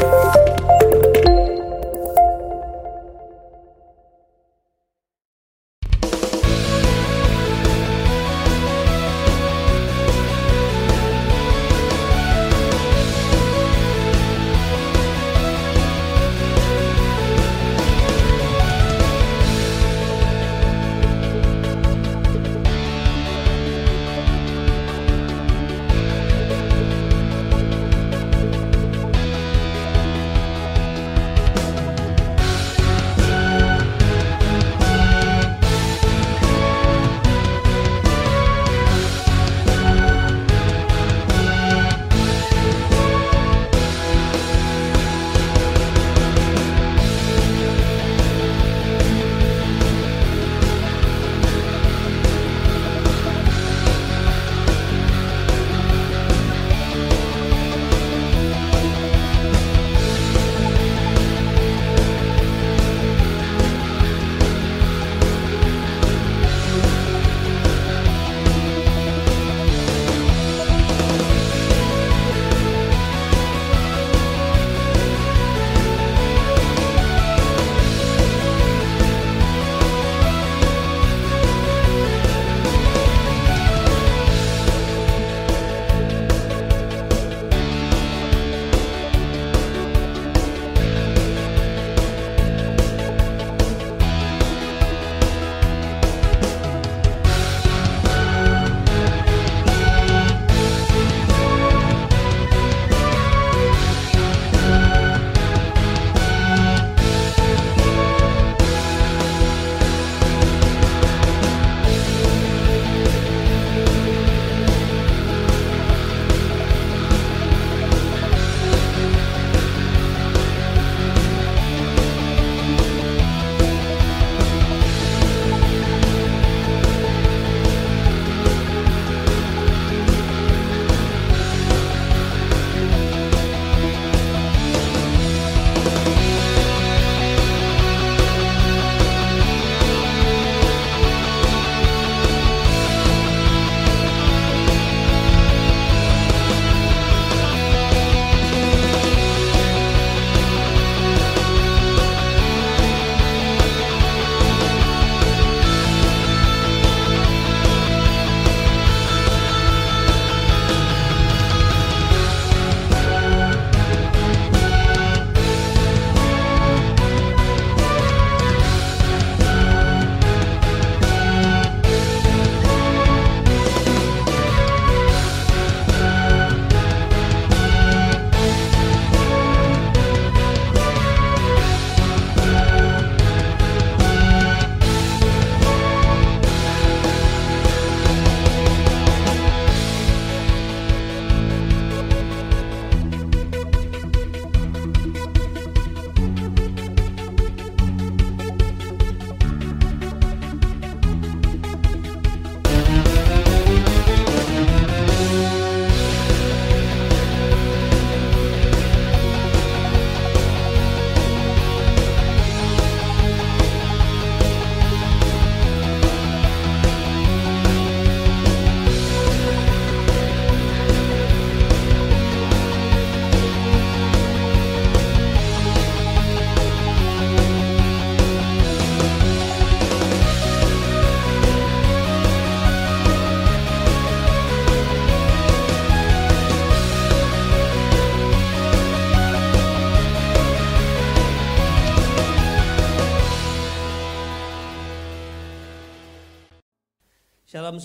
Bye.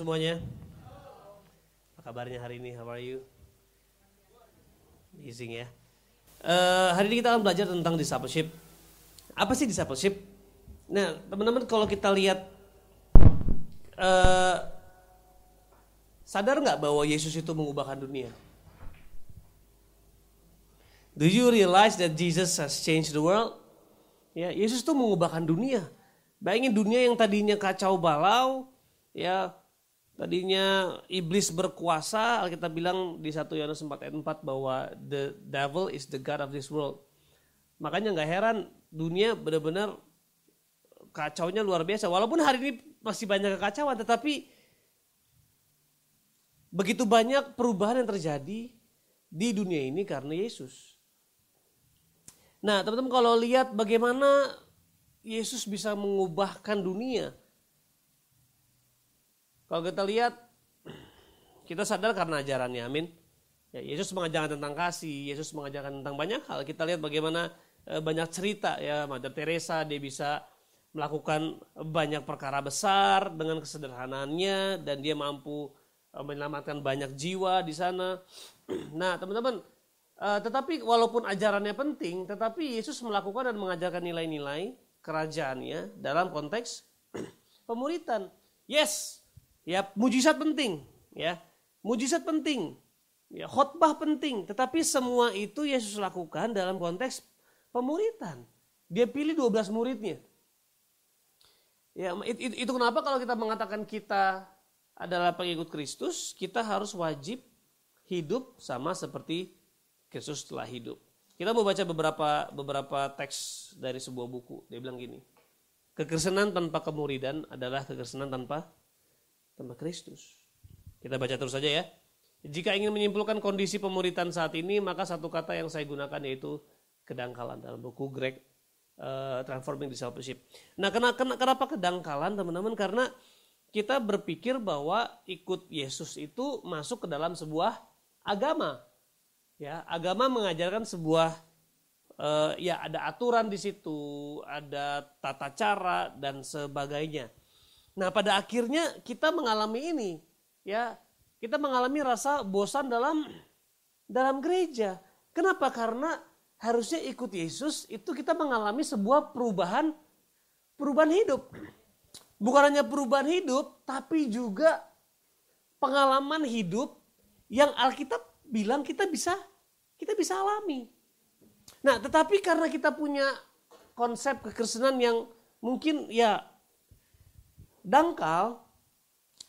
Semuanya. Apa kabarnya hari ini? How are you? Amazing ya. Eh, hari ini kita akan belajar tentang discipleship. Apa sih discipleship? Nah, teman-teman kalau kita lihat eh, sadar nggak bahwa Yesus itu mengubahkan dunia? Do you realize that Jesus has changed the world? Ya, Yesus itu mengubahkan dunia. Bayangin dunia yang tadinya kacau balau, ya tadinya iblis berkuasa Alkitab bilang di 1 Yohanes 4 ayat 4 bahwa the devil is the god of this world makanya nggak heran dunia benar-benar kacaunya luar biasa walaupun hari ini masih banyak kekacauan tetapi begitu banyak perubahan yang terjadi di dunia ini karena Yesus Nah, teman-teman kalau lihat bagaimana Yesus bisa mengubahkan dunia. Kalau kita lihat, kita sadar karena ajarannya, amin. Ya, Yesus mengajarkan tentang kasih, Yesus mengajarkan tentang banyak hal. Kita lihat bagaimana eh, banyak cerita ya, Mother Teresa dia bisa melakukan banyak perkara besar dengan kesederhanaannya dan dia mampu eh, menyelamatkan banyak jiwa di sana. Nah, teman-teman, uh, tetapi walaupun ajarannya penting, tetapi Yesus melakukan dan mengajarkan nilai-nilai kerajaannya dalam konteks pemuritan. Yes, ya mujizat penting, ya. Mujizat penting. Ya, khotbah penting, tetapi semua itu Yesus lakukan dalam konteks pemuritan. Dia pilih 12 muridnya. Ya, itu, kenapa kalau kita mengatakan kita adalah pengikut Kristus, kita harus wajib hidup sama seperti Kristus telah hidup. Kita mau baca beberapa beberapa teks dari sebuah buku. Dia bilang gini, kekristenan tanpa kemuridan adalah kekristenan tanpa tanpa Kristus. Kita baca terus saja ya. Jika ingin menyimpulkan kondisi pemuritan saat ini, maka satu kata yang saya gunakan yaitu kedangkalan dalam buku Greg uh, transforming discipleship. Nah, kenapa, kenapa kedangkalan teman-teman? Karena kita berpikir bahwa ikut Yesus itu masuk ke dalam sebuah agama. Ya, agama mengajarkan sebuah uh, ya ada aturan di situ, ada tata cara dan sebagainya. Nah, pada akhirnya kita mengalami ini, ya. Kita mengalami rasa bosan dalam dalam gereja. Kenapa? Karena harusnya ikut Yesus itu kita mengalami sebuah perubahan perubahan hidup. Bukan hanya perubahan hidup, tapi juga pengalaman hidup yang Alkitab bilang kita bisa kita bisa alami. Nah, tetapi karena kita punya konsep kekristenan yang mungkin ya dangkal,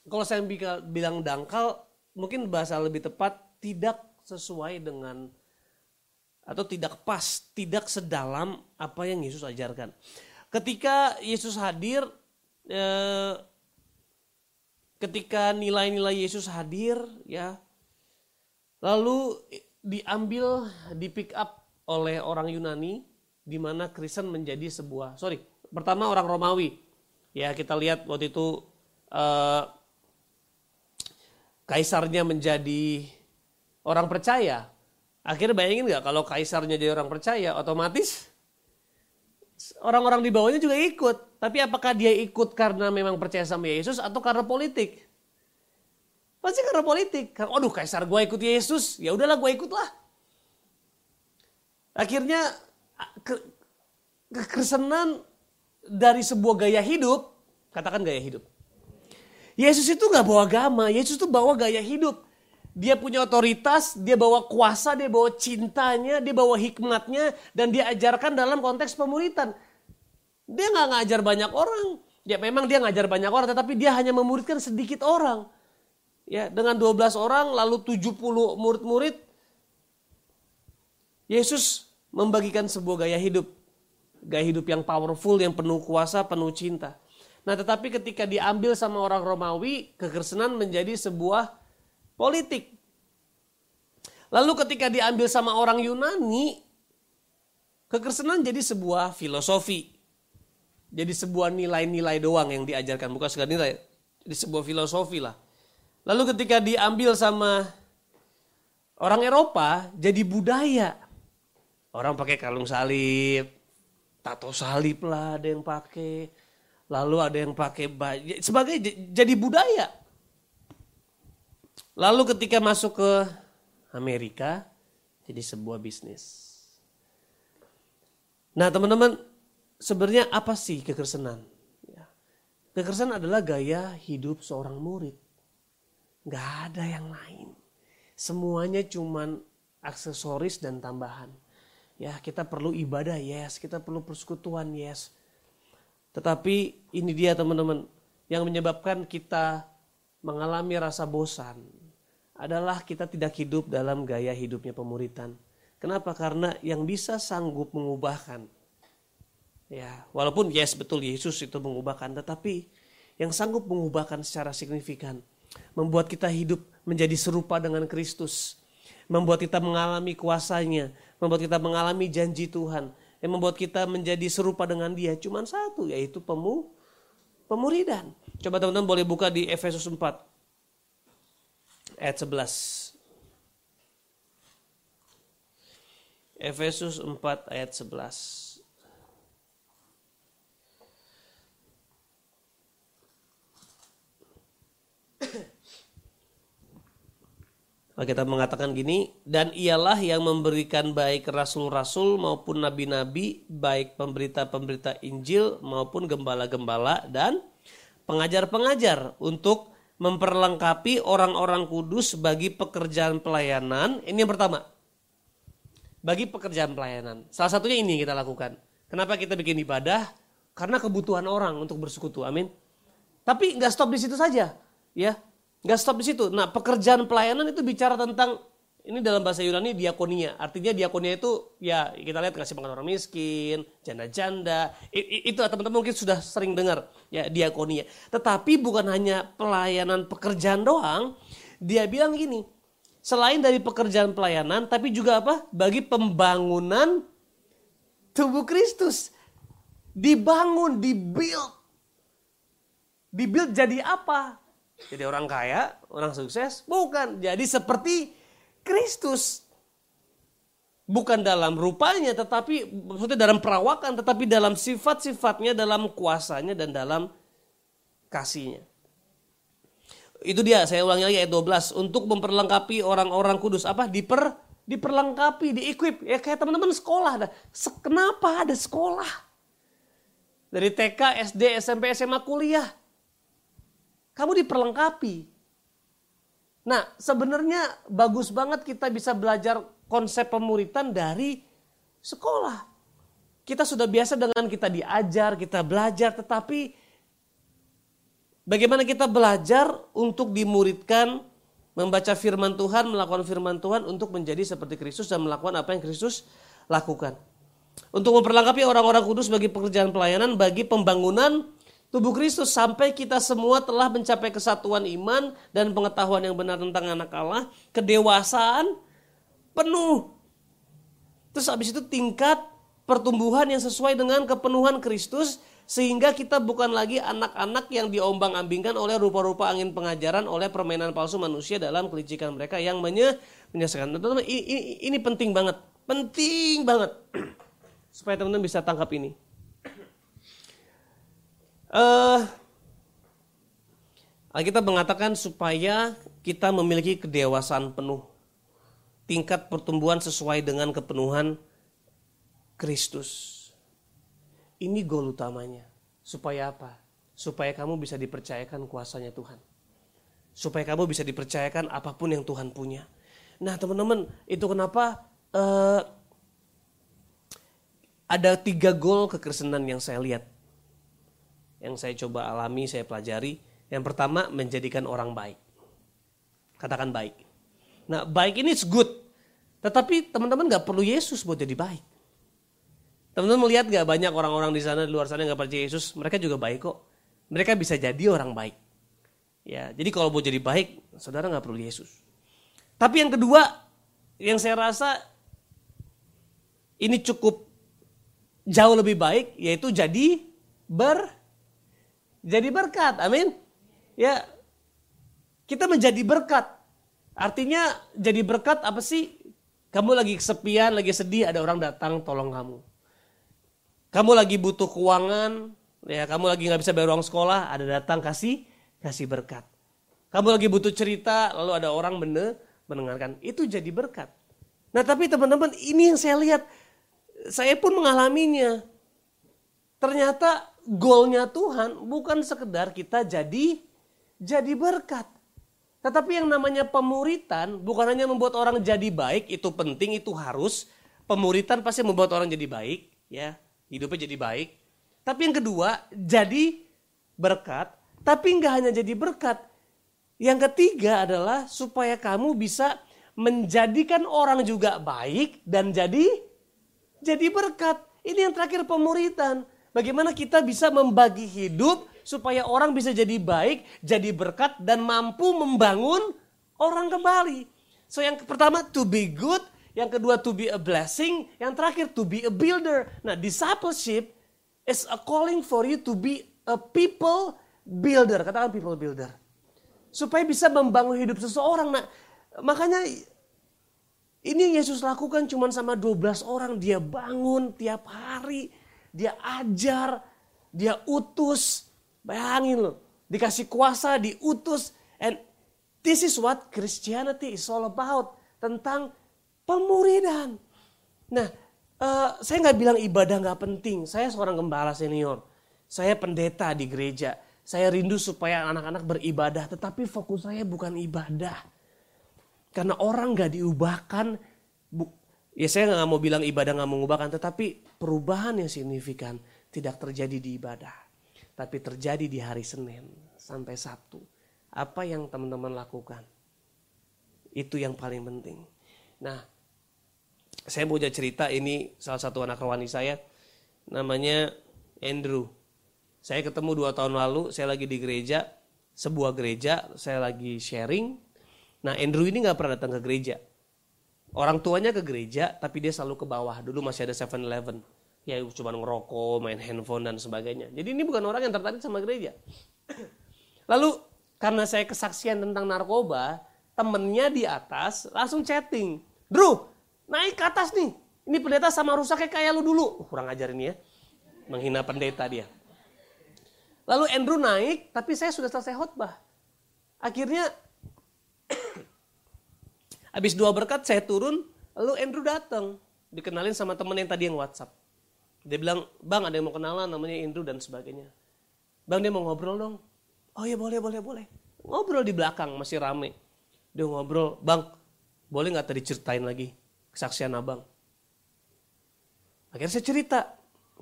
kalau saya bilang dangkal, mungkin bahasa lebih tepat tidak sesuai dengan atau tidak pas, tidak sedalam apa yang Yesus ajarkan. Ketika Yesus hadir, eh, ketika nilai-nilai Yesus hadir, ya, lalu diambil, di pick up oleh orang Yunani, di mana Kristen menjadi sebuah, sorry, pertama orang Romawi, ya kita lihat waktu itu eh, kaisarnya menjadi orang percaya, Akhirnya bayangin nggak kalau kaisarnya jadi orang percaya, otomatis orang-orang di bawahnya juga ikut. Tapi apakah dia ikut karena memang percaya sama Yesus atau karena politik? Pasti karena politik. Karena, aduh kaisar gue ikut Yesus, ya udahlah gue ikutlah. Akhirnya ke, kekristenan dari sebuah gaya hidup, katakan gaya hidup. Yesus itu nggak bawa agama, Yesus itu bawa gaya hidup. Dia punya otoritas, dia bawa kuasa, dia bawa cintanya, dia bawa hikmatnya, dan dia ajarkan dalam konteks pemuritan. Dia nggak ngajar banyak orang. Ya memang dia ngajar banyak orang, tetapi dia hanya memuridkan sedikit orang. Ya, dengan 12 orang, lalu 70 murid-murid, Yesus membagikan sebuah gaya hidup. Gaya hidup yang powerful, yang penuh kuasa, penuh cinta. Nah tetapi ketika diambil sama orang Romawi, kekristenan menjadi sebuah politik. Lalu ketika diambil sama orang Yunani, kekristenan jadi sebuah filosofi. Jadi sebuah nilai-nilai doang yang diajarkan, bukan sekedar nilai. Jadi sebuah filosofi lah. Lalu ketika diambil sama orang Eropa, jadi budaya. Orang pakai kalung salib, tato salib lah ada yang pakai. Lalu ada yang pakai baju, sebagai jadi budaya. Lalu ketika masuk ke Amerika, jadi sebuah bisnis. Nah teman-teman, sebenarnya apa sih kekristenan? Ya. Kekristenan adalah gaya hidup seorang murid. Gak ada yang lain. Semuanya cuman aksesoris dan tambahan. Ya kita perlu ibadah, yes. Kita perlu persekutuan, yes. Tetapi ini dia teman-teman, yang menyebabkan kita mengalami rasa bosan, adalah kita tidak hidup dalam gaya hidupnya pemuritan. Kenapa? Karena yang bisa sanggup mengubahkan. Ya, walaupun yes betul Yesus itu mengubahkan, tetapi yang sanggup mengubahkan secara signifikan, membuat kita hidup menjadi serupa dengan Kristus, membuat kita mengalami kuasanya, membuat kita mengalami janji Tuhan, yang membuat kita menjadi serupa dengan dia cuma satu yaitu pemu pemuridan. Coba teman-teman boleh buka di Efesus 4 ayat 11. Efesus 4 ayat 11. Kita mengatakan gini, dan ialah yang memberikan baik rasul-rasul maupun nabi-nabi, baik pemberita-pemberita Injil maupun gembala-gembala dan pengajar-pengajar untuk memperlengkapi orang-orang kudus bagi pekerjaan pelayanan. Ini yang pertama. Bagi pekerjaan pelayanan. Salah satunya ini yang kita lakukan. Kenapa kita bikin ibadah? Karena kebutuhan orang untuk bersekutu. Amin. Tapi nggak stop di situ saja. Ya, Gak stop di situ. Nah, pekerjaan pelayanan itu bicara tentang ini dalam bahasa Yunani diakonia. Artinya diakonia itu ya kita lihat kasih makan orang miskin, janda-janda. Itu teman-teman mungkin sudah sering dengar ya diakonia. Tetapi bukan hanya pelayanan pekerjaan doang. Dia bilang gini, selain dari pekerjaan pelayanan tapi juga apa? Bagi pembangunan tubuh Kristus. Dibangun, dibuild. Dibuild jadi apa? Jadi orang kaya, orang sukses? Bukan. Jadi seperti Kristus. Bukan dalam rupanya, tetapi maksudnya dalam perawakan, tetapi dalam sifat-sifatnya, dalam kuasanya, dan dalam kasihnya. Itu dia, saya ulangi lagi ayat 12. Untuk memperlengkapi orang-orang kudus. Apa? Diper, diperlengkapi, di-equip. Ya kayak teman-teman sekolah. Kenapa ada sekolah? Dari TK, SD, SMP, SMA, kuliah kamu diperlengkapi. Nah, sebenarnya bagus banget kita bisa belajar konsep pemuritan dari sekolah. Kita sudah biasa dengan kita diajar, kita belajar, tetapi bagaimana kita belajar untuk dimuridkan, membaca firman Tuhan, melakukan firman Tuhan untuk menjadi seperti Kristus dan melakukan apa yang Kristus lakukan. Untuk memperlengkapi orang-orang kudus bagi pekerjaan pelayanan, bagi pembangunan tubuh Kristus sampai kita semua telah mencapai kesatuan iman dan pengetahuan yang benar tentang anak Allah, kedewasaan penuh. Terus habis itu tingkat pertumbuhan yang sesuai dengan kepenuhan Kristus sehingga kita bukan lagi anak-anak yang diombang-ambingkan oleh rupa-rupa angin pengajaran oleh permainan palsu manusia dalam kelicikan mereka yang menyesakan. Teman-teman ini, ini, ini penting banget, penting banget supaya teman-teman bisa tangkap ini. Uh, kita mengatakan supaya kita memiliki kedewasaan penuh. Tingkat pertumbuhan sesuai dengan kepenuhan Kristus. Ini goal utamanya. Supaya apa? Supaya kamu bisa dipercayakan kuasanya Tuhan. Supaya kamu bisa dipercayakan apa pun yang Tuhan punya. Nah teman-teman, itu kenapa uh, ada tiga goal kekristenan yang saya lihat yang saya coba alami, saya pelajari. Yang pertama, menjadikan orang baik. Katakan baik. Nah, baik ini is good. Tetapi teman-teman gak perlu Yesus buat jadi baik. Teman-teman melihat gak banyak orang-orang di sana, di luar sana gak percaya Yesus, mereka juga baik kok. Mereka bisa jadi orang baik. Ya, jadi kalau mau jadi baik, saudara gak perlu Yesus. Tapi yang kedua, yang saya rasa ini cukup jauh lebih baik, yaitu jadi ber jadi berkat. Amin. Ya. Kita menjadi berkat. Artinya jadi berkat apa sih? Kamu lagi kesepian, lagi sedih, ada orang datang tolong kamu. Kamu lagi butuh keuangan, ya kamu lagi nggak bisa bayar uang sekolah, ada datang kasih kasih berkat. Kamu lagi butuh cerita, lalu ada orang bener mendengarkan. Itu jadi berkat. Nah tapi teman-teman ini yang saya lihat, saya pun mengalaminya. Ternyata goalnya Tuhan bukan sekedar kita jadi jadi berkat. Tetapi yang namanya pemuritan bukan hanya membuat orang jadi baik, itu penting, itu harus. Pemuritan pasti membuat orang jadi baik, ya, hidupnya jadi baik. Tapi yang kedua, jadi berkat, tapi nggak hanya jadi berkat. Yang ketiga adalah supaya kamu bisa menjadikan orang juga baik dan jadi jadi berkat. Ini yang terakhir pemuritan. Bagaimana kita bisa membagi hidup supaya orang bisa jadi baik, jadi berkat dan mampu membangun orang kembali. So yang pertama to be good, yang kedua to be a blessing, yang terakhir to be a builder. Nah, discipleship is a calling for you to be a people builder. Katakan people builder. Supaya bisa membangun hidup seseorang. Nah, makanya ini Yesus lakukan cuma sama 12 orang. Dia bangun tiap hari, dia ajar, dia utus. Bayangin loh, dikasih kuasa, diutus. And this is what Christianity is all about. Tentang pemuridan. Nah, uh, saya nggak bilang ibadah nggak penting. Saya seorang gembala senior. Saya pendeta di gereja. Saya rindu supaya anak-anak beribadah. Tetapi fokus saya bukan ibadah. Karena orang nggak diubahkan. Bu, ya saya nggak mau bilang ibadah nggak mengubahkan. Tetapi perubahan yang signifikan tidak terjadi di ibadah. Tapi terjadi di hari Senin sampai Sabtu. Apa yang teman-teman lakukan? Itu yang paling penting. Nah, saya mau cerita ini salah satu anak rohani saya namanya Andrew. Saya ketemu dua tahun lalu, saya lagi di gereja, sebuah gereja, saya lagi sharing. Nah Andrew ini nggak pernah datang ke gereja. Orang tuanya ke gereja, tapi dia selalu ke bawah. Dulu masih ada 7-Eleven. Ya cuma ngerokok, main handphone dan sebagainya. Jadi ini bukan orang yang tertarik sama gereja. Lalu karena saya kesaksian tentang narkoba, temennya di atas langsung chatting. Drew, naik ke atas nih. Ini pendeta sama rusaknya kayak lu dulu. Uh, kurang ajar ini ya. Menghina pendeta dia. Lalu Andrew naik, tapi saya sudah selesai khotbah. Akhirnya, habis dua berkat saya turun, lalu Andrew datang. Dikenalin sama temen yang tadi yang WhatsApp. Dia bilang, bang ada yang mau kenalan namanya Andrew dan sebagainya. Bang dia mau ngobrol dong. Oh ya boleh, boleh, boleh. Ngobrol di belakang, masih rame. Dia ngobrol, bang boleh nggak tadi ceritain lagi kesaksian abang? Akhirnya saya cerita.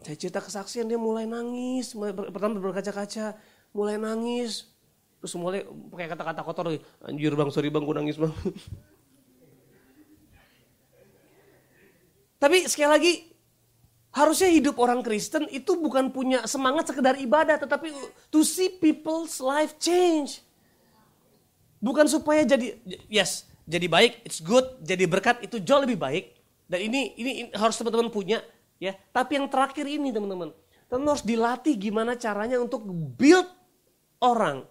Saya cerita kesaksian dia mulai nangis. Pertama berkaca-kaca. Mulai nangis. Terus mulai pakai kata-kata kotor. Anjir bang, sorry bang, gue nangis bang. Tapi sekali lagi, harusnya hidup orang Kristen itu bukan punya semangat sekedar ibadah, tetapi to see people's life change. Bukan supaya jadi, yes, jadi baik, it's good, jadi berkat itu jauh lebih baik. Dan ini ini, harus teman-teman punya ya. Tapi yang terakhir ini teman-teman, teman harus dilatih gimana caranya untuk build orang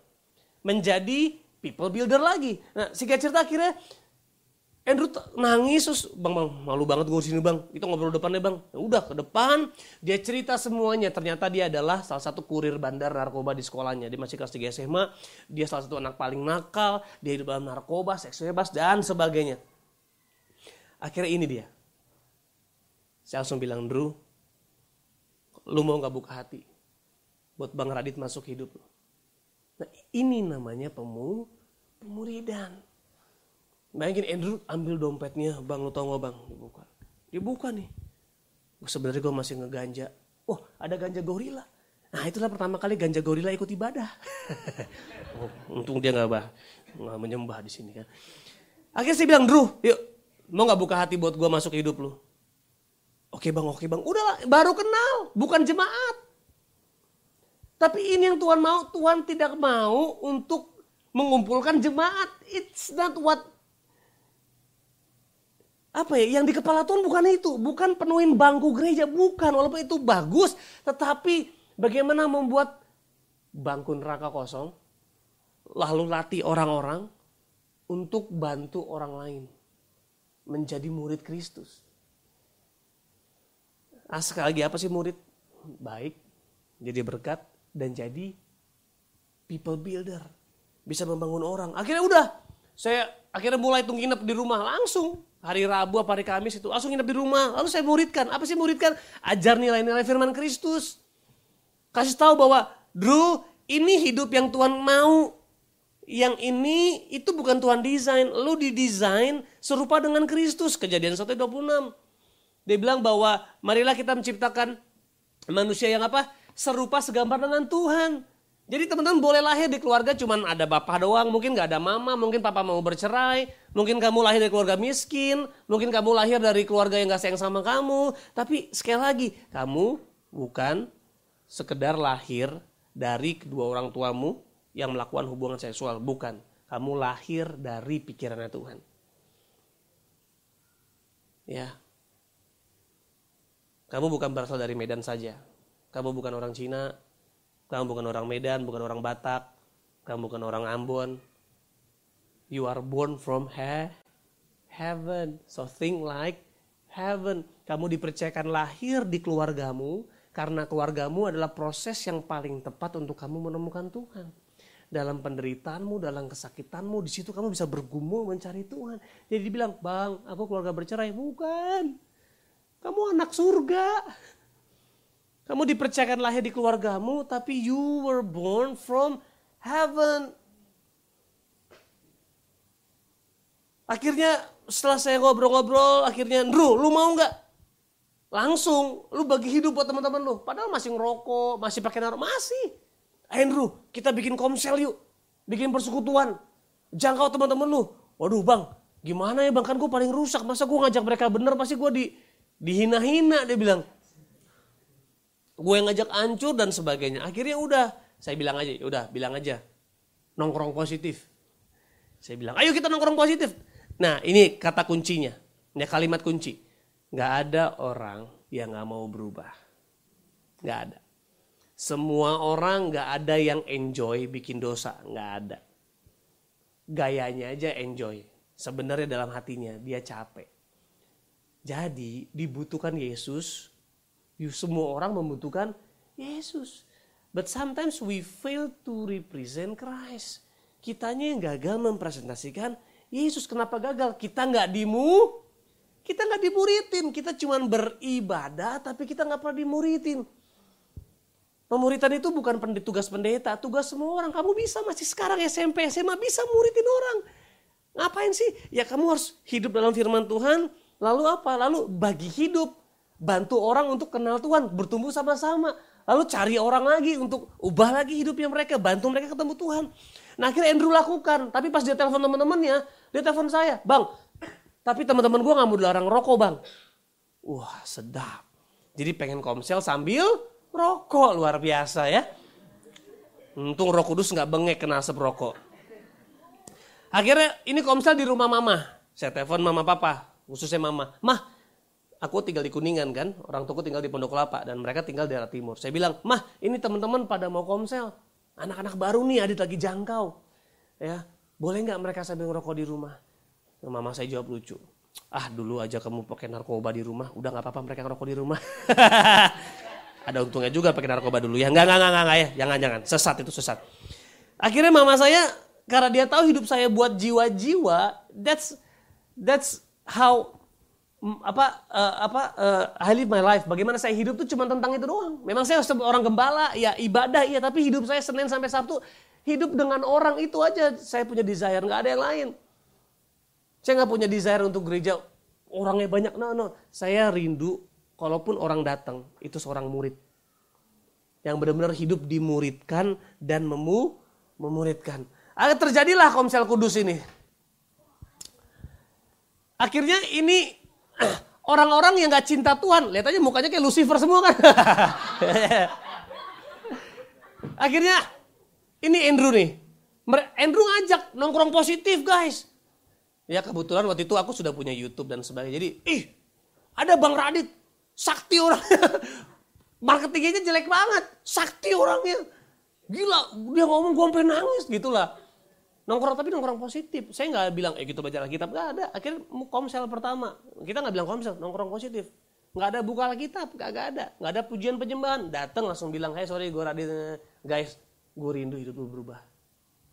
menjadi people builder lagi. Nah, singkat cerita akhirnya Andrew nangis terus bang bang malu banget gue sini bang. Kita ngobrol depan deh bang. Ya udah ke depan dia cerita semuanya. Ternyata dia adalah salah satu kurir bandar narkoba di sekolahnya. Dia masih kelas 3 SMA dia salah satu anak paling nakal dia hidup dalam narkoba seks bebas dan sebagainya. Akhirnya ini dia. Saya langsung bilang Drew lu mau nggak buka hati buat bang Radit masuk hidup lu? Nah ini namanya pemu pemuridan Bayangin Andrew ambil dompetnya, bang lu tau gak bang? Dibuka. Dibuka nih. Sebenarnya gue masih ngeganja. Oh ada ganja gorila. Nah itulah pertama kali ganja gorila ikut ibadah. oh, untung dia gak, bah, gak menyembah di sini kan. Akhirnya saya bilang, Drew, yuk mau gak buka hati buat gue masuk hidup lu? Oke bang, oke bang. Udah baru kenal, bukan jemaat. Tapi ini yang Tuhan mau, Tuhan tidak mau untuk mengumpulkan jemaat. It's not what apa ya yang di kepala Tuhan bukan itu, bukan penuhin bangku gereja, bukan walaupun itu bagus, tetapi bagaimana membuat bangku neraka kosong, lalu latih orang-orang untuk bantu orang lain menjadi murid Kristus. Ah, sekali lagi apa sih murid? Baik, jadi berkat dan jadi people builder. Bisa membangun orang. Akhirnya udah, saya akhirnya mulai tuh nginep di rumah langsung hari Rabu apa hari Kamis itu langsung nginep di rumah. Lalu saya muridkan. Apa sih muridkan? Ajar nilai-nilai firman Kristus. Kasih tahu bahwa, Drew, ini hidup yang Tuhan mau. Yang ini itu bukan Tuhan desain. Lu didesain serupa dengan Kristus. Kejadian 1.26. Dia bilang bahwa marilah kita menciptakan manusia yang apa? Serupa segambar dengan Tuhan. Jadi teman-teman boleh lahir di keluarga cuman ada bapak doang, mungkin gak ada mama, mungkin papa mau bercerai, mungkin kamu lahir dari keluarga miskin, mungkin kamu lahir dari keluarga yang gak sayang sama kamu. Tapi sekali lagi, kamu bukan sekedar lahir dari kedua orang tuamu yang melakukan hubungan seksual, bukan. Kamu lahir dari pikirannya Tuhan. Ya. Kamu bukan berasal dari Medan saja. Kamu bukan orang Cina, kamu bukan orang Medan, bukan orang Batak, kamu bukan orang Ambon. You are born from he heaven. So think like heaven. Kamu dipercayakan lahir di keluargamu karena keluargamu adalah proses yang paling tepat untuk kamu menemukan Tuhan dalam penderitaanmu, dalam kesakitanmu, di situ kamu bisa bergumul mencari Tuhan. Jadi dibilang, bang, aku keluarga bercerai. Bukan. Kamu anak surga. Kamu dipercayakan lahir di keluargamu, tapi you were born from heaven. Akhirnya setelah saya ngobrol-ngobrol, akhirnya, Ndru, lu mau nggak? Langsung, lu bagi hidup buat teman-teman lu. Padahal masih ngerokok, masih pakai naruh, masih. Andrew, kita bikin komsel yuk. Bikin persekutuan. Jangkau teman-teman lu. Waduh bang, gimana ya bang? Kan gue paling rusak. Masa gue ngajak mereka bener pasti gue di, dihina-hina dia bilang. Gue yang ngajak hancur dan sebagainya. Akhirnya udah, saya bilang aja, ya udah bilang aja. Nongkrong positif. Saya bilang, ayo kita nongkrong positif. Nah ini kata kuncinya. Ini kalimat kunci. Gak ada orang yang gak mau berubah. Gak ada. Semua orang gak ada yang enjoy bikin dosa, gak ada. Gayanya aja enjoy. Sebenarnya dalam hatinya dia capek. Jadi dibutuhkan Yesus. Semua orang membutuhkan Yesus. But sometimes we fail to represent Christ. Kitanya yang gagal mempresentasikan Yesus. Kenapa gagal? Kita nggak dimu, kita nggak dimuritin. Kita cuma beribadah, tapi kita nggak pernah dimuritin. Pemuritan itu bukan tugas pendeta, tugas semua orang. Kamu bisa masih sekarang SMP, SMA bisa muritin orang. Ngapain sih? Ya kamu harus hidup dalam firman Tuhan. Lalu apa? Lalu bagi hidup. Bantu orang untuk kenal Tuhan. Bertumbuh sama-sama. Lalu cari orang lagi untuk ubah lagi hidupnya mereka. Bantu mereka ketemu Tuhan. Nah akhirnya Andrew lakukan. Tapi pas dia telepon teman-temannya, dia telepon saya. Bang, tapi teman-teman gue gak mau dilarang rokok bang. Wah sedap. Jadi pengen komsel sambil Rokok luar biasa ya. Untung roh kudus nggak bengek kena asap rokok. Akhirnya ini komsel di rumah mama. Saya telepon mama papa, khususnya mama. Mah, aku tinggal di Kuningan kan, orang tuku tinggal di Pondok Kelapa dan mereka tinggal di daerah timur. Saya bilang, mah ini teman-teman pada mau komsel. Anak-anak baru nih, adit lagi jangkau. Ya, boleh nggak mereka sambil ngerokok di rumah? Mama saya jawab lucu. Ah dulu aja kamu pakai narkoba di rumah, udah nggak apa-apa mereka ngerokok di rumah. Ada untungnya juga pakai narkoba dulu ya. Enggak, enggak, enggak, enggak, ya. Jangan, jangan. Sesat itu sesat. Akhirnya mama saya karena dia tahu hidup saya buat jiwa-jiwa, that's that's how apa uh, apa uh, I live my life. Bagaimana saya hidup tuh cuma tentang itu doang. Memang saya orang gembala, ya ibadah iya, tapi hidup saya Senin sampai Sabtu hidup dengan orang itu aja saya punya desire, nggak ada yang lain. Saya nggak punya desire untuk gereja orangnya banyak, no no. Saya rindu kalaupun orang datang itu seorang murid yang benar-benar hidup dimuridkan dan memu memuridkan. Akhirnya terjadilah Komsel Kudus ini. Akhirnya ini orang-orang yang gak cinta Tuhan, lihat aja mukanya kayak Lucifer semua kan. Akhirnya ini Andrew nih. Andrew ngajak nongkrong positif guys. Ya kebetulan waktu itu aku sudah punya YouTube dan sebagainya. Jadi, ih ada Bang Radit Sakti orangnya. Marketingnya jelek banget. Sakti orangnya. Gila, dia ngomong gue sampai nangis gitu lah. Nongkrong tapi nongkrong positif. Saya nggak bilang, eh gitu baca Alkitab. Gak ada. Akhirnya komsel pertama. Kita nggak bilang komsel, nongkrong positif. Nggak ada buka Alkitab, gak, gak ada. Nggak ada pujian penyembahan. Datang langsung bilang, hey sorry gue radit. Guys, gue rindu hidup lu berubah.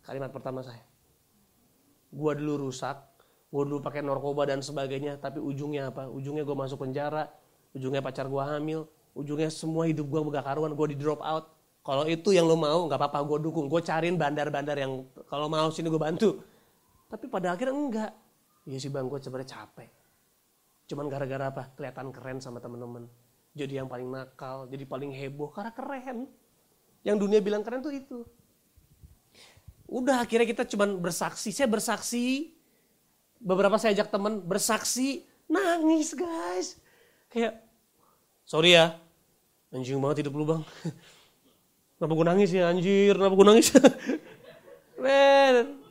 Kalimat pertama saya. Gue dulu rusak, gue dulu pakai narkoba dan sebagainya, tapi ujungnya apa? Ujungnya gue masuk penjara, ujungnya pacar gue hamil, ujungnya semua hidup gue gak karuan, gue di drop out. Kalau itu yang lo mau, nggak apa-apa, gue dukung. Gue cariin bandar-bandar yang kalau mau sini gue bantu. Tapi pada akhirnya enggak. Iya sih bang, gue sebenarnya capek. Cuman gara-gara apa? Kelihatan keren sama temen-temen. Jadi yang paling nakal, jadi paling heboh karena keren. Yang dunia bilang keren tuh itu. Udah akhirnya kita cuman bersaksi. Saya bersaksi. Beberapa saya ajak temen bersaksi. Nangis guys. Kayak sorry ya, anjing banget hidup lu bang. Kenapa gue nangis ya anjir, kenapa gue nangis? Man.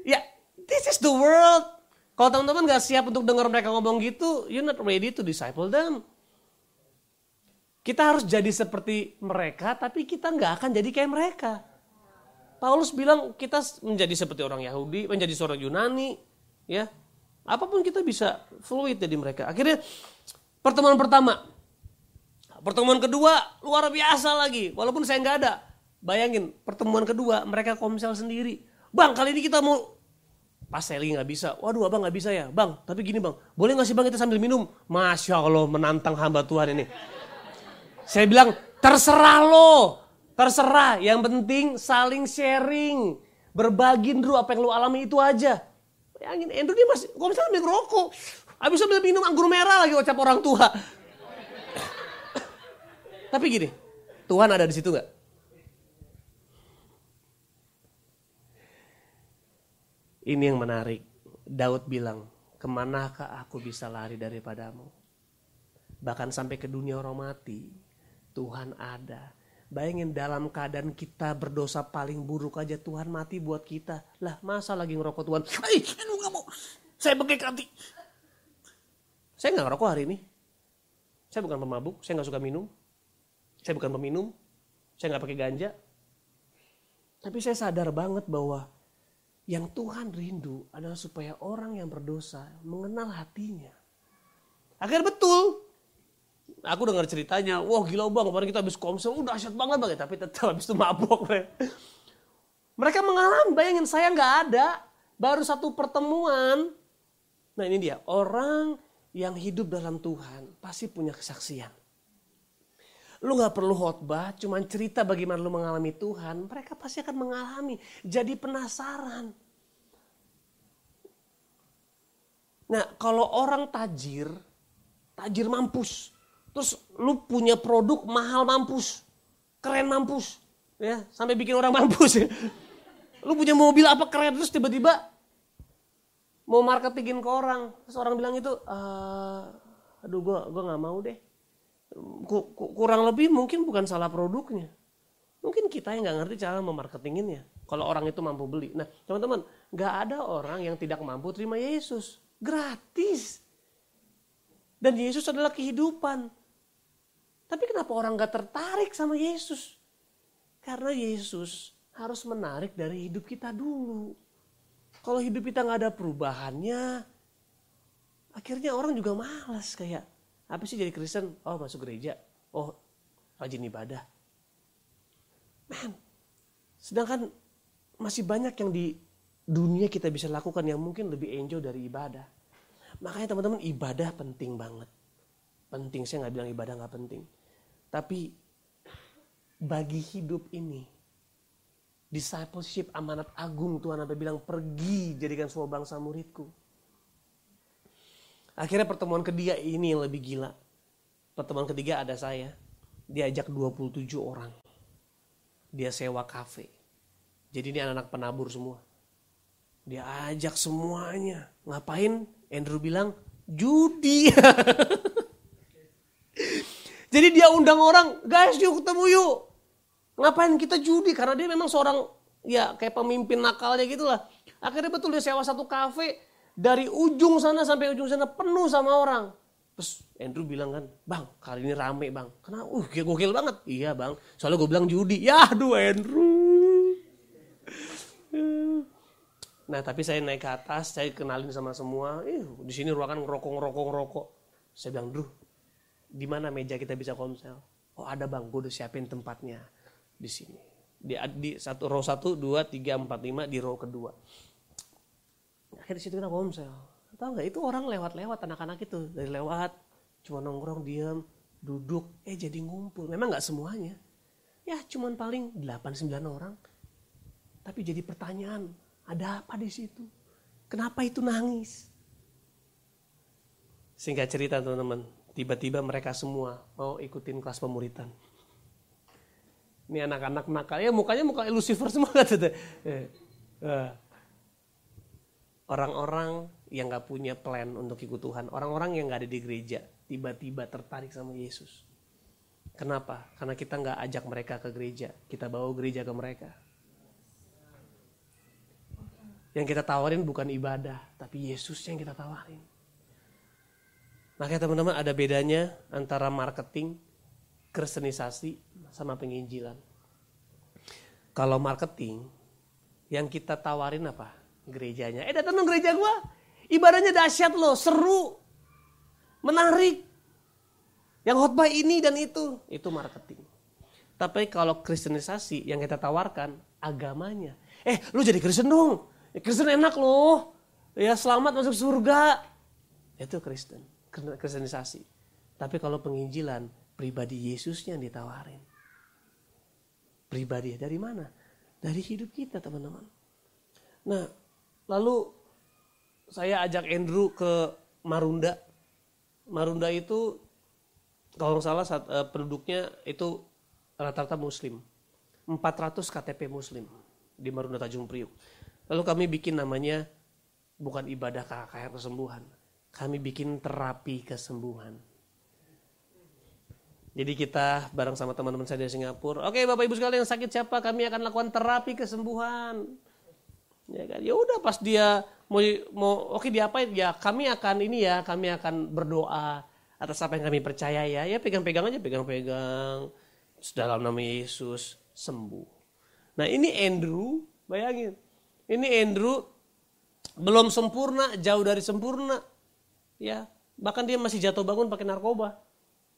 Ya, this is the world. Kalau teman-teman gak siap untuk dengar mereka ngomong gitu, you're not ready to disciple them. Kita harus jadi seperti mereka, tapi kita nggak akan jadi kayak mereka. Paulus bilang kita menjadi seperti orang Yahudi, menjadi seorang Yunani, ya. Apa pun kita bisa fluid jadi mereka. Akhirnya pertemuan pertama, pertemuan kedua luar biasa lagi, walaupun saya nggak ada. Bayangin pertemuan kedua mereka komsel sendiri. Bang kali ini kita mau pas saya nggak bisa. Waduh abang nggak bisa ya, bang. Tapi gini bang, boleh nggak sih bang kita sambil minum? Masya Allah menantang hamba Tuhan ini. Saya bilang, terserah lo. Terserah, yang penting saling sharing. Berbagi dulu apa yang lo alami itu aja. Bayangin, Andrew dia masih, misalnya ambil rokok. Habis ambil minum anggur merah lagi ucap orang tua. Tapi gini, Tuhan ada di situ nggak? Ini yang menarik. Daud bilang, ke manakah aku bisa lari daripadamu? Bahkan sampai ke dunia orang mati, Tuhan ada. Bayangin dalam keadaan kita berdosa paling buruk aja Tuhan mati buat kita. Lah masa lagi ngerokok Tuhan? Hei, lu gak mau. Saya bengkek hati. Saya nggak ngerokok hari ini. Saya bukan pemabuk, saya nggak suka minum. Saya bukan peminum, saya nggak pakai ganja. Tapi saya sadar banget bahwa yang Tuhan rindu adalah supaya orang yang berdosa mengenal hatinya. Akhirnya betul, Aku dengar ceritanya, wah gila bang, kemarin kita habis komsel, udah asyik banget bang, tapi tetap habis itu mabok. Mereka mengalami, bayangin saya nggak ada, baru satu pertemuan. Nah ini dia, orang yang hidup dalam Tuhan pasti punya kesaksian. Lu nggak perlu khotbah, cuman cerita bagaimana lu mengalami Tuhan, mereka pasti akan mengalami, jadi penasaran. Nah kalau orang tajir, tajir mampus, Terus lu punya produk mahal mampus. Keren mampus. Ya, sampai bikin orang mampus ya. Lu punya mobil apa keren terus tiba-tiba mau marketingin ke orang. Terus orang bilang itu, uh, aduh gua gua nggak mau deh. Kurang lebih mungkin bukan salah produknya. Mungkin kita yang nggak ngerti cara memarketinginnya. Kalau orang itu mampu beli. Nah, teman-teman, nggak ada orang yang tidak mampu terima Yesus. Gratis. Dan Yesus adalah kehidupan. Tapi kenapa orang gak tertarik sama Yesus? Karena Yesus harus menarik dari hidup kita dulu. Kalau hidup kita gak ada perubahannya, akhirnya orang juga malas kayak apa sih jadi Kristen? Oh masuk gereja, oh rajin ibadah. Man, sedangkan masih banyak yang di dunia kita bisa lakukan yang mungkin lebih enjoy dari ibadah. Makanya teman-teman ibadah penting banget. Penting, saya nggak bilang ibadah nggak penting. Tapi bagi hidup ini, discipleship amanat agung Tuhan sampai bilang pergi jadikan semua bangsa muridku. Akhirnya pertemuan ketiga ini yang lebih gila. Pertemuan ketiga ada saya. Diajak 27 orang. Dia sewa kafe. Jadi ini anak-anak penabur semua. Dia ajak semuanya. Ngapain? Andrew bilang, judi. Jadi dia undang orang, guys yuk ketemu yuk. Ngapain kita judi? Karena dia memang seorang ya kayak pemimpin nakalnya gitu lah. Akhirnya betul dia sewa satu kafe dari ujung sana sampai ujung sana penuh sama orang. Terus Andrew bilang kan, bang kali ini rame bang. Kenapa? Uh gokil banget. Iya bang, soalnya gue bilang judi. Ya aduh Andrew. Nah tapi saya naik ke atas, saya kenalin sama semua. Eh, di sini ruangan ngerokok ngerokok ngerokok. Saya bilang, Duh, di mana meja kita bisa komsel? Oh ada bang, gue udah siapin tempatnya di sini. Di, di satu row satu, dua, tiga, empat, lima di row kedua. Akhirnya situ kita komsel. Tahu nggak itu orang lewat-lewat anak-anak itu dari lewat cuma nongkrong diam duduk eh jadi ngumpul. Memang nggak semuanya. Ya cuman paling 8-9 orang. Tapi jadi pertanyaan, ada apa di situ? Kenapa itu nangis? Singkat cerita teman-teman, Tiba-tiba mereka semua mau ikutin kelas pemuritan. Ini anak-anak nakal. Ya mukanya muka Lucifer semua kata eh, eh. Orang-orang yang gak punya plan untuk ikut Tuhan. Orang-orang yang gak ada di gereja. Tiba-tiba tertarik sama Yesus. Kenapa? Karena kita gak ajak mereka ke gereja. Kita bawa gereja ke mereka. Yang kita tawarin bukan ibadah, tapi Yesus yang kita tawarin. Makanya teman-teman ada bedanya antara marketing, kristenisasi, sama penginjilan. Kalau marketing, yang kita tawarin apa? Gerejanya. Eh datang dong gereja gua. Ibadahnya dahsyat loh, seru. Menarik. Yang khotbah ini dan itu, itu marketing. Tapi kalau kristenisasi yang kita tawarkan agamanya. Eh, lu jadi Kristen dong. Ya, Kristen enak loh. Ya selamat masuk surga. Itu Kristen, kristenisasi. Tapi kalau penginjilan, pribadi Yesusnya yang ditawarin. Pribadi dari mana? Dari hidup kita teman-teman. Nah, lalu saya ajak Andrew ke Marunda. Marunda itu kalau nggak salah saat, uh, penduduknya itu rata-rata muslim. 400 KTP muslim di Marunda Tanjung Priuk. Lalu kami bikin namanya bukan ibadah KKR kesembuhan. Kami bikin terapi kesembuhan. Jadi kita bareng sama teman-teman saya dari Singapura. Oke Bapak Ibu sekalian yang sakit siapa? Kami akan lakukan terapi kesembuhan. Ya kan? Ya udah pas dia mau mau oke dia apa ya kami akan ini ya kami akan berdoa atas apa yang kami percaya ya ya pegang-pegang aja pegang-pegang dalam nama Yesus sembuh. Nah ini Andrew bayangin ini Andrew belum sempurna, jauh dari sempurna. Ya, bahkan dia masih jatuh bangun pakai narkoba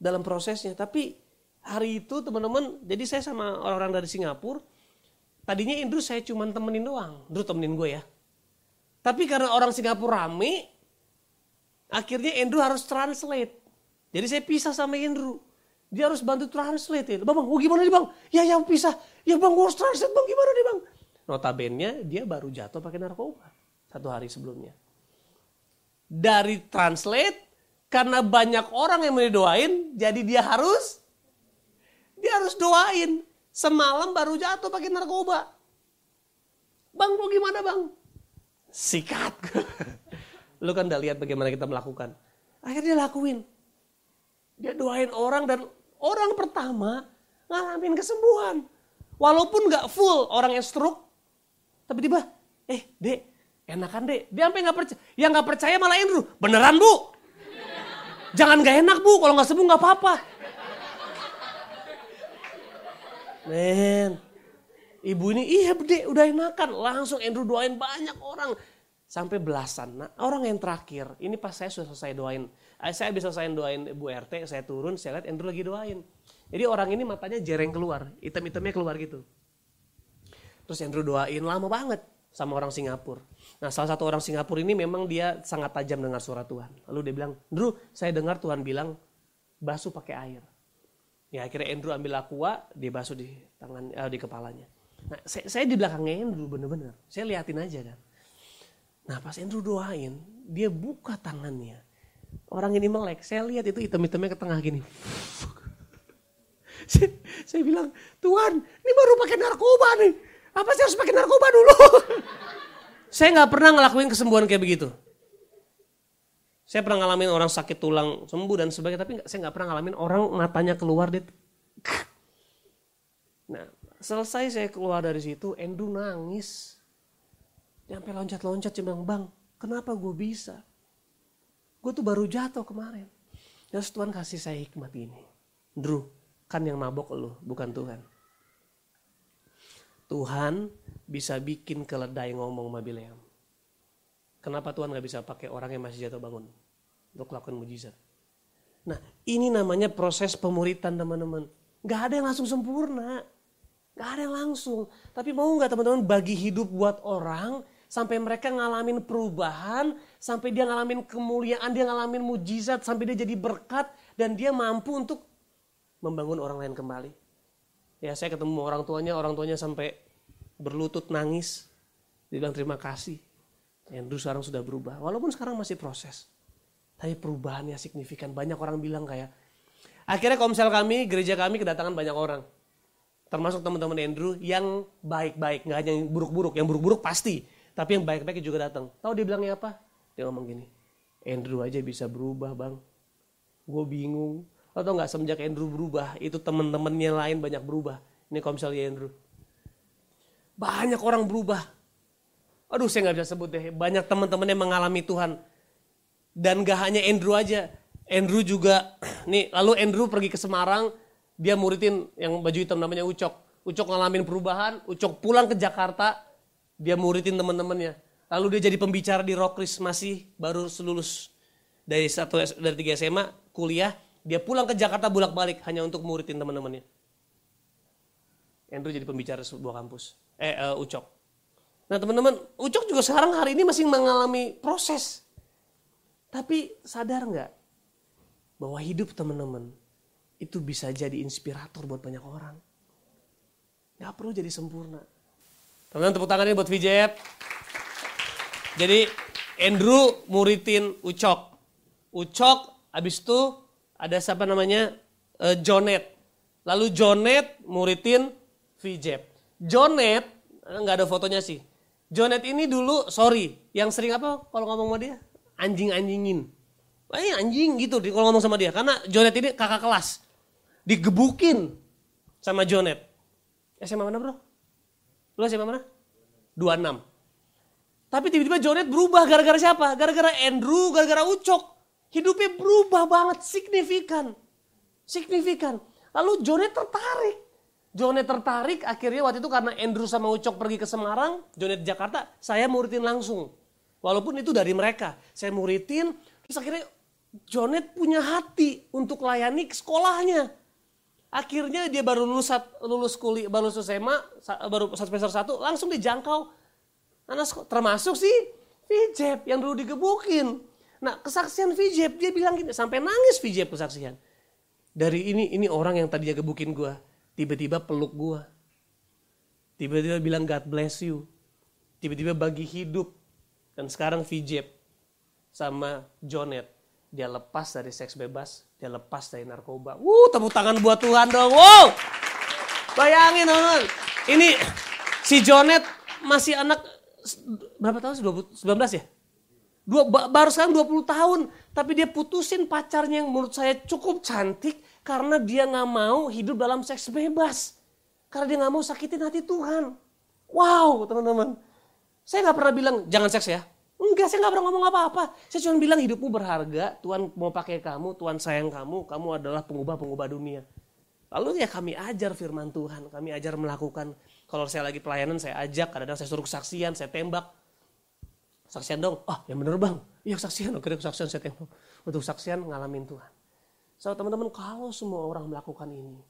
dalam prosesnya. Tapi hari itu teman-teman, jadi saya sama orang-orang dari Singapura, tadinya Andrew saya cuma temenin doang. Andrew temenin gue ya. Tapi karena orang Singapura rame, akhirnya Andrew harus translate. Jadi saya pisah sama Andrew. Dia harus bantu translate. Ya. Bang, bang, oh gimana nih bang? Ya, ya pisah. Ya bang, gue harus translate bang, gimana nih bang? Notabene dia baru jatuh pakai narkoba satu hari sebelumnya. Dari translate karena banyak orang yang mau doain, jadi dia harus dia harus doain. Semalam baru jatuh pakai narkoba. Bang, mau gimana bang? Sikat. Lu kan udah lihat bagaimana kita melakukan. Akhirnya dia lakuin. Dia doain orang dan orang pertama ngalamin kesembuhan. Walaupun gak full orang yang stroke, tapi tiba, eh dek, enakan dek. Dia sampai nggak percaya. Yang nggak percaya malah Andrew. Beneran bu? Jangan gak enak bu, kalau nggak sembuh nggak apa-apa. Men, ibu ini iya dek udah enakan. Langsung Andrew doain banyak orang. Sampai belasan. Nah orang yang terakhir, ini pas saya sudah selesai doain. Eh, saya bisa selesai doain Bu RT, saya turun, saya lihat Andrew lagi doain. Jadi orang ini matanya jereng keluar, hitam-hitamnya keluar gitu. Terus Andrew doain lama banget sama orang Singapura. Nah salah satu orang Singapura ini memang dia sangat tajam dengar suara Tuhan. Lalu dia bilang, Andrew saya dengar Tuhan bilang basuh pakai air. Ya akhirnya Andrew ambil aqua, dia basuh di tangan eh, di kepalanya. Nah saya, saya di belakangnya Andrew bener-bener. Saya liatin aja kan. Nah pas Andrew doain, dia buka tangannya. Orang ini melek, saya lihat itu hitam-hitamnya ke tengah gini. saya, saya bilang, Tuhan ini baru pakai narkoba nih apa sih harus pakai narkoba dulu? saya nggak pernah ngelakuin kesembuhan kayak begitu. Saya pernah ngalamin orang sakit tulang sembuh dan sebagainya, tapi saya nggak pernah ngalamin orang matanya keluar dit. Nah, selesai saya keluar dari situ, Endu nangis. Sampai loncat-loncat, dia bilang, Bang, kenapa gue bisa? Gue tuh baru jatuh kemarin. Ya Tuhan kasih saya hikmat ini. Drew, kan yang mabok lu, bukan Tuhan. Tuhan bisa bikin keledai ngomong sama Bileam. Kenapa Tuhan gak bisa pakai orang yang masih jatuh bangun untuk lakukan mujizat? Nah ini namanya proses pemuritan teman-teman. Gak ada yang langsung sempurna. Gak ada yang langsung. Tapi mau gak teman-teman bagi hidup buat orang sampai mereka ngalamin perubahan, sampai dia ngalamin kemuliaan, dia ngalamin mujizat, sampai dia jadi berkat dan dia mampu untuk membangun orang lain kembali. Ya saya ketemu orang tuanya, orang tuanya sampai berlutut nangis. Dia bilang terima kasih. Andrew sekarang sudah berubah. Walaupun sekarang masih proses. Tapi perubahannya signifikan. Banyak orang bilang kayak. Akhirnya komsel kami, gereja kami kedatangan banyak orang. Termasuk teman-teman Andrew yang baik-baik. Nggak hanya yang buruk-buruk. Yang buruk-buruk pasti. Tapi yang baik-baik juga datang. Tahu dia bilangnya apa? Dia ngomong gini. Andrew aja bisa berubah bang. Gue bingung Lo tau gak semenjak Andrew berubah, itu temen-temennya lain banyak berubah. Ini misalnya Andrew. Banyak orang berubah. Aduh saya nggak bisa sebut deh. Banyak teman-teman yang mengalami Tuhan. Dan gak hanya Andrew aja. Andrew juga, nih lalu Andrew pergi ke Semarang. Dia muridin yang baju hitam namanya Ucok. Ucok ngalamin perubahan. Ucok pulang ke Jakarta. Dia muridin teman-temannya. Lalu dia jadi pembicara di Rockris masih baru lulus dari satu dari tiga SMA kuliah dia pulang ke Jakarta bolak-balik hanya untuk muridin teman-temannya. Andrew jadi pembicara sebuah kampus. Eh, uh, Ucok. Nah teman-teman, Ucok juga sekarang hari ini masih mengalami proses. Tapi sadar nggak bahwa hidup teman-teman itu bisa jadi inspirator buat banyak orang. Gak perlu jadi sempurna. Teman-teman tepuk tangan ini buat VJF. Jadi Andrew muridin Ucok. Ucok, abis itu ada siapa namanya? Uh, Jonet. Lalu Jonet muridin VJep. Jonet, nggak ada fotonya sih. Jonet ini dulu, sorry, yang sering apa kalau ngomong sama dia? Anjing-anjingin. Eh, anjing gitu kalau ngomong sama dia. Karena Jonet ini kakak kelas. Digebukin sama Jonet. SMA mana bro? Lu SMA mana? 26. Tapi tiba-tiba Jonet berubah gara-gara siapa? Gara-gara Andrew, gara-gara Ucok. Hidupnya berubah banget, signifikan. Signifikan. Lalu Jonet tertarik. Jonet tertarik akhirnya waktu itu karena Andrew sama Ucok pergi ke Semarang, Jonet Jakarta, saya muridin langsung. Walaupun itu dari mereka. Saya muridin, terus akhirnya Jonet punya hati untuk layani sekolahnya. Akhirnya dia baru lulus lulus kuliah, baru lulus SMA, baru semester 1, langsung dijangkau anak termasuk sih Vijep yang dulu digebukin. Nah kesaksian Vijep dia bilang gini, sampai nangis Vijep kesaksian. Dari ini ini orang yang tadinya gebukin gue, tiba-tiba peluk gue. Tiba-tiba bilang God bless you. Tiba-tiba bagi hidup. Dan sekarang Vijep sama Jonet. Dia lepas dari seks bebas, dia lepas dari narkoba. Wuh, tepuk tangan buat Tuhan dong. Wow. Bayangin teman Ini si Jonet masih anak berapa tahun? 19 ya? Dua, baru sekarang 20 tahun. Tapi dia putusin pacarnya yang menurut saya cukup cantik. Karena dia nggak mau hidup dalam seks bebas. Karena dia nggak mau sakitin hati Tuhan. Wow teman-teman. Saya nggak pernah bilang jangan seks ya. Enggak, saya nggak pernah ngomong apa-apa. Saya cuma bilang hidupmu berharga, Tuhan mau pakai kamu, Tuhan sayang kamu, kamu adalah pengubah-pengubah dunia. Lalu ya kami ajar firman Tuhan, kami ajar melakukan kalau saya lagi pelayanan saya ajak, kadang-kadang saya suruh kesaksian, saya tembak. Saksian dong, ah yang bener bang, iya kesaksian, oke kesaksian saya tembak. Untuk saksian ngalamin Tuhan. So teman-teman kalau semua orang melakukan ini,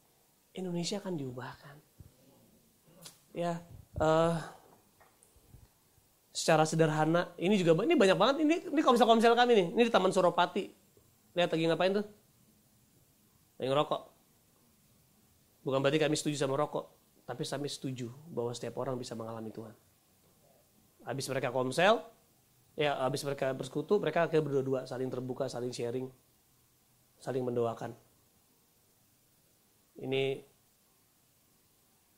Indonesia akan diubahkan. Ya, uh, secara sederhana, ini juga ini banyak banget ini ini komsel-komsel kami nih, ini di Taman Suropati. Lihat lagi ngapain tuh? Lagi ngerokok. Bukan berarti kami setuju sama rokok. Tapi kami setuju bahwa setiap orang bisa mengalami Tuhan. Habis mereka komsel, ya habis mereka bersekutu, mereka akhirnya berdua-dua saling terbuka, saling sharing, saling mendoakan. Ini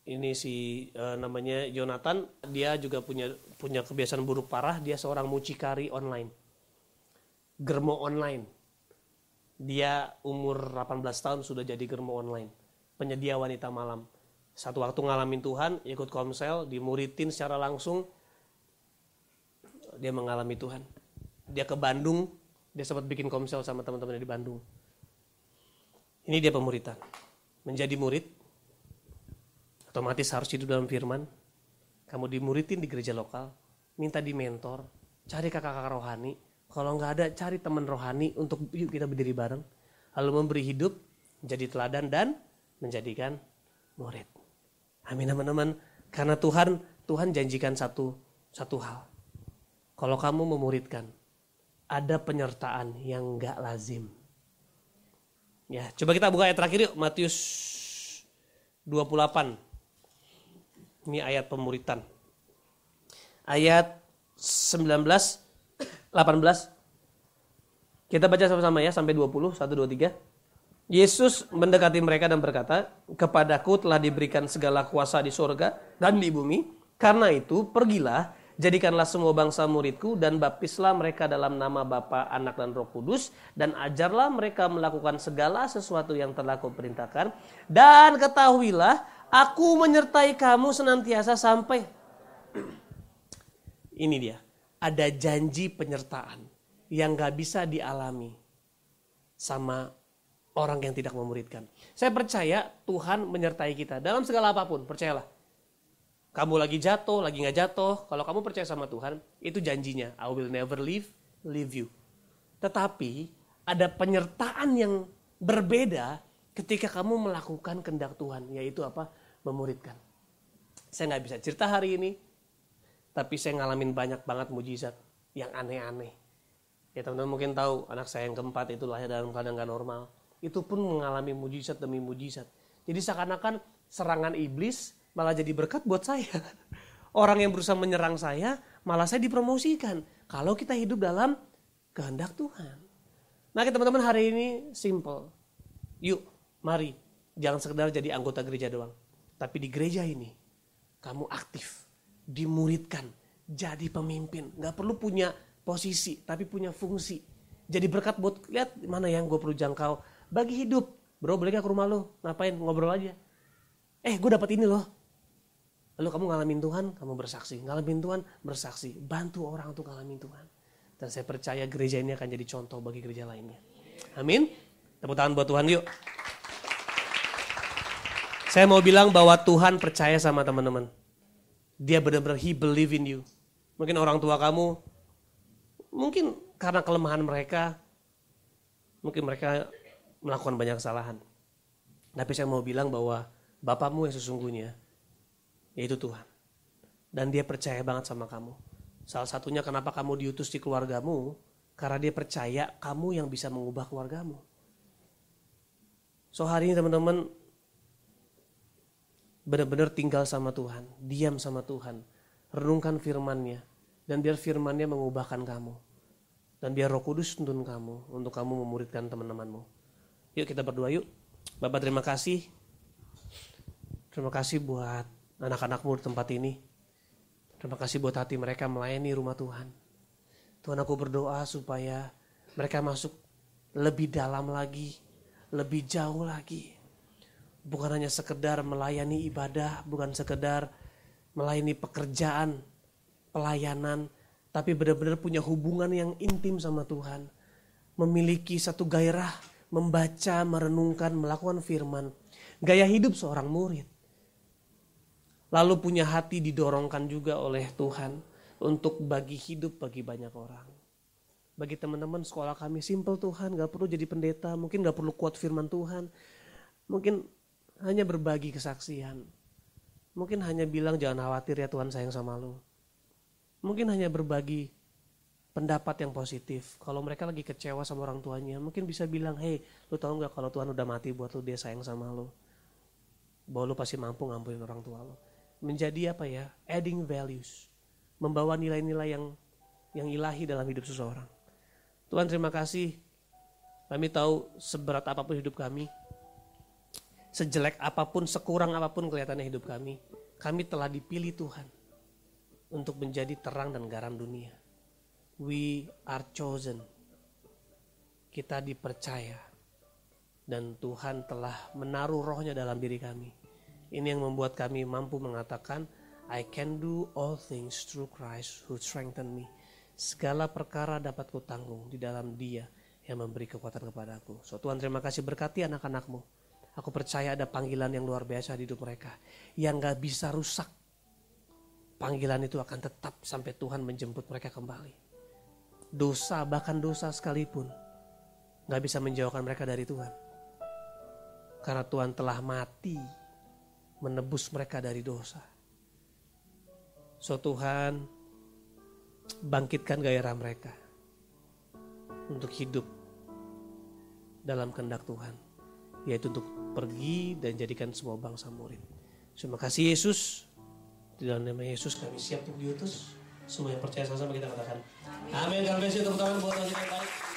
ini si uh, namanya Jonathan, dia juga punya punya kebiasaan buruk parah, dia seorang mucikari online. Germo online. Dia umur 18 tahun sudah jadi germo online, penyedia wanita malam satu waktu ngalamin Tuhan, ikut komsel, dimuridin secara langsung, dia mengalami Tuhan. Dia ke Bandung, dia sempat bikin komsel sama teman-temannya di Bandung. Ini dia pemuritan. Menjadi murid, otomatis harus hidup dalam firman. Kamu dimuridin di gereja lokal, minta di mentor, cari kakak-kakak rohani. Kalau nggak ada, cari teman rohani untuk yuk kita berdiri bareng. Lalu memberi hidup, menjadi teladan dan menjadikan murid. Amin teman-teman. Karena Tuhan Tuhan janjikan satu satu hal. Kalau kamu memuridkan, ada penyertaan yang enggak lazim. Ya, coba kita buka ayat terakhir yuk, Matius 28. Ini ayat pemuritan. Ayat 19 18 kita baca sama-sama ya sampai 20 1 2 3 Yesus mendekati mereka dan berkata, Kepadaku telah diberikan segala kuasa di surga dan di bumi. Karena itu, pergilah, jadikanlah semua bangsa muridku dan baptislah mereka dalam nama Bapa, Anak, dan Roh Kudus. Dan ajarlah mereka melakukan segala sesuatu yang telah kuperintahkan. Dan ketahuilah, aku menyertai kamu senantiasa sampai. Ini dia. Ada janji penyertaan yang gak bisa dialami sama orang yang tidak memuridkan. Saya percaya Tuhan menyertai kita dalam segala apa pun, percayalah. Kamu lagi jatuh, lagi gak jatuh, kalau kamu percaya sama Tuhan, itu janjinya. I will never leave, leave you. Tetapi ada penyertaan yang berbeda ketika kamu melakukan kehendak Tuhan, yaitu apa? Memuridkan. Saya nggak bisa cerita hari ini, tapi saya ngalamin banyak banget mujizat yang aneh-aneh. Ya teman-teman mungkin tahu anak saya yang keempat itu lahir dalam keadaan gak normal. Itu pun mengalami mujizat demi mujizat. Jadi seakan-akan serangan iblis malah jadi berkat buat saya. Orang yang berusaha menyerang saya malah saya dipromosikan. Kalau kita hidup dalam kehendak Tuhan. Nah teman-teman hari ini simple. Yuk mari jangan sekedar jadi anggota gereja doang. Tapi di gereja ini kamu aktif dimuridkan, jadi pemimpin. Gak perlu punya posisi, tapi punya fungsi. Jadi berkat buat lihat mana yang gue perlu jangkau. Bagi hidup, bro boleh gak ke rumah lo? Ngapain? Ngobrol aja. Eh gue dapat ini loh. Lalu kamu ngalamin Tuhan, kamu bersaksi. Ngalamin Tuhan, bersaksi. Bantu orang untuk ngalamin Tuhan. Dan saya percaya gereja ini akan jadi contoh bagi gereja lainnya. Amin. Tepuk tangan buat Tuhan yuk. Saya mau bilang bahwa Tuhan percaya sama teman-teman. Dia benar-benar he believe in you. Mungkin orang tua kamu, mungkin karena kelemahan mereka, mungkin mereka melakukan banyak kesalahan. Tapi saya mau bilang bahwa Bapakmu yang sesungguhnya, yaitu Tuhan. Dan dia percaya banget sama kamu. Salah satunya kenapa kamu diutus di keluargamu, karena dia percaya kamu yang bisa mengubah keluargamu. So hari ini teman-teman, benar-benar tinggal sama Tuhan, diam sama Tuhan, renungkan firman-Nya, dan biar firman-Nya mengubahkan kamu. Dan biar roh kudus tuntun kamu untuk kamu memuridkan teman-temanmu. Yuk kita berdoa yuk. Bapak terima kasih. Terima kasih buat anak-anakmu di tempat ini. Terima kasih buat hati mereka melayani rumah Tuhan. Tuhan aku berdoa supaya mereka masuk lebih dalam lagi, lebih jauh lagi bukan hanya sekedar melayani ibadah, bukan sekedar melayani pekerjaan, pelayanan, tapi benar-benar punya hubungan yang intim sama Tuhan. Memiliki satu gairah membaca, merenungkan, melakukan firman. Gaya hidup seorang murid. Lalu punya hati didorongkan juga oleh Tuhan untuk bagi hidup bagi banyak orang. Bagi teman-teman sekolah kami simple Tuhan, gak perlu jadi pendeta, mungkin gak perlu kuat firman Tuhan. Mungkin hanya berbagi kesaksian. Mungkin hanya bilang jangan khawatir ya Tuhan sayang sama lu. Mungkin hanya berbagi pendapat yang positif. Kalau mereka lagi kecewa sama orang tuanya, mungkin bisa bilang, hei, lu tahu nggak kalau Tuhan udah mati buat lu, dia sayang sama lu. Bahwa lu pasti mampu ngampunin orang tua lu. Menjadi apa ya? Adding values. Membawa nilai-nilai yang yang ilahi dalam hidup seseorang. Tuhan terima kasih. Kami tahu seberat apa pun hidup kami, sejelek apa pun, sekurang apa pun kelihatannya hidup kami, kami telah dipilih Tuhan untuk menjadi terang dan garam dunia. We are chosen. Kita dipercaya dan Tuhan telah menaruh rohnya dalam diri kami. Ini yang membuat kami mampu mengatakan, I can do all things through Christ who strengthen me. Segala perkara dapat kutanggung di dalam dia yang memberi kekuatan kepadaku. So Tuhan terima kasih berkati anak-anakmu Aku percaya ada panggilan yang luar biasa di hidup mereka. Yang gak bisa rusak. Panggilan itu akan tetap sampai Tuhan menjemput mereka kembali. Dosa, bahkan dosa sekalipun. Gak bisa menjauhkan mereka dari Tuhan. Karena Tuhan telah mati menebus mereka dari dosa. So Tuhan bangkitkan gairah mereka untuk hidup dalam kehendak Tuhan yaitu untuk pergi dan jadikan semua bangsa murid. Terima kasih Yesus. Di dalam nama Yesus kami siap untuk diutus. Semua yang percaya sama-sama kita katakan. Amin. God bless you. Tepuk tangan buat yang baik.